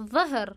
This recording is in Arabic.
ظهر.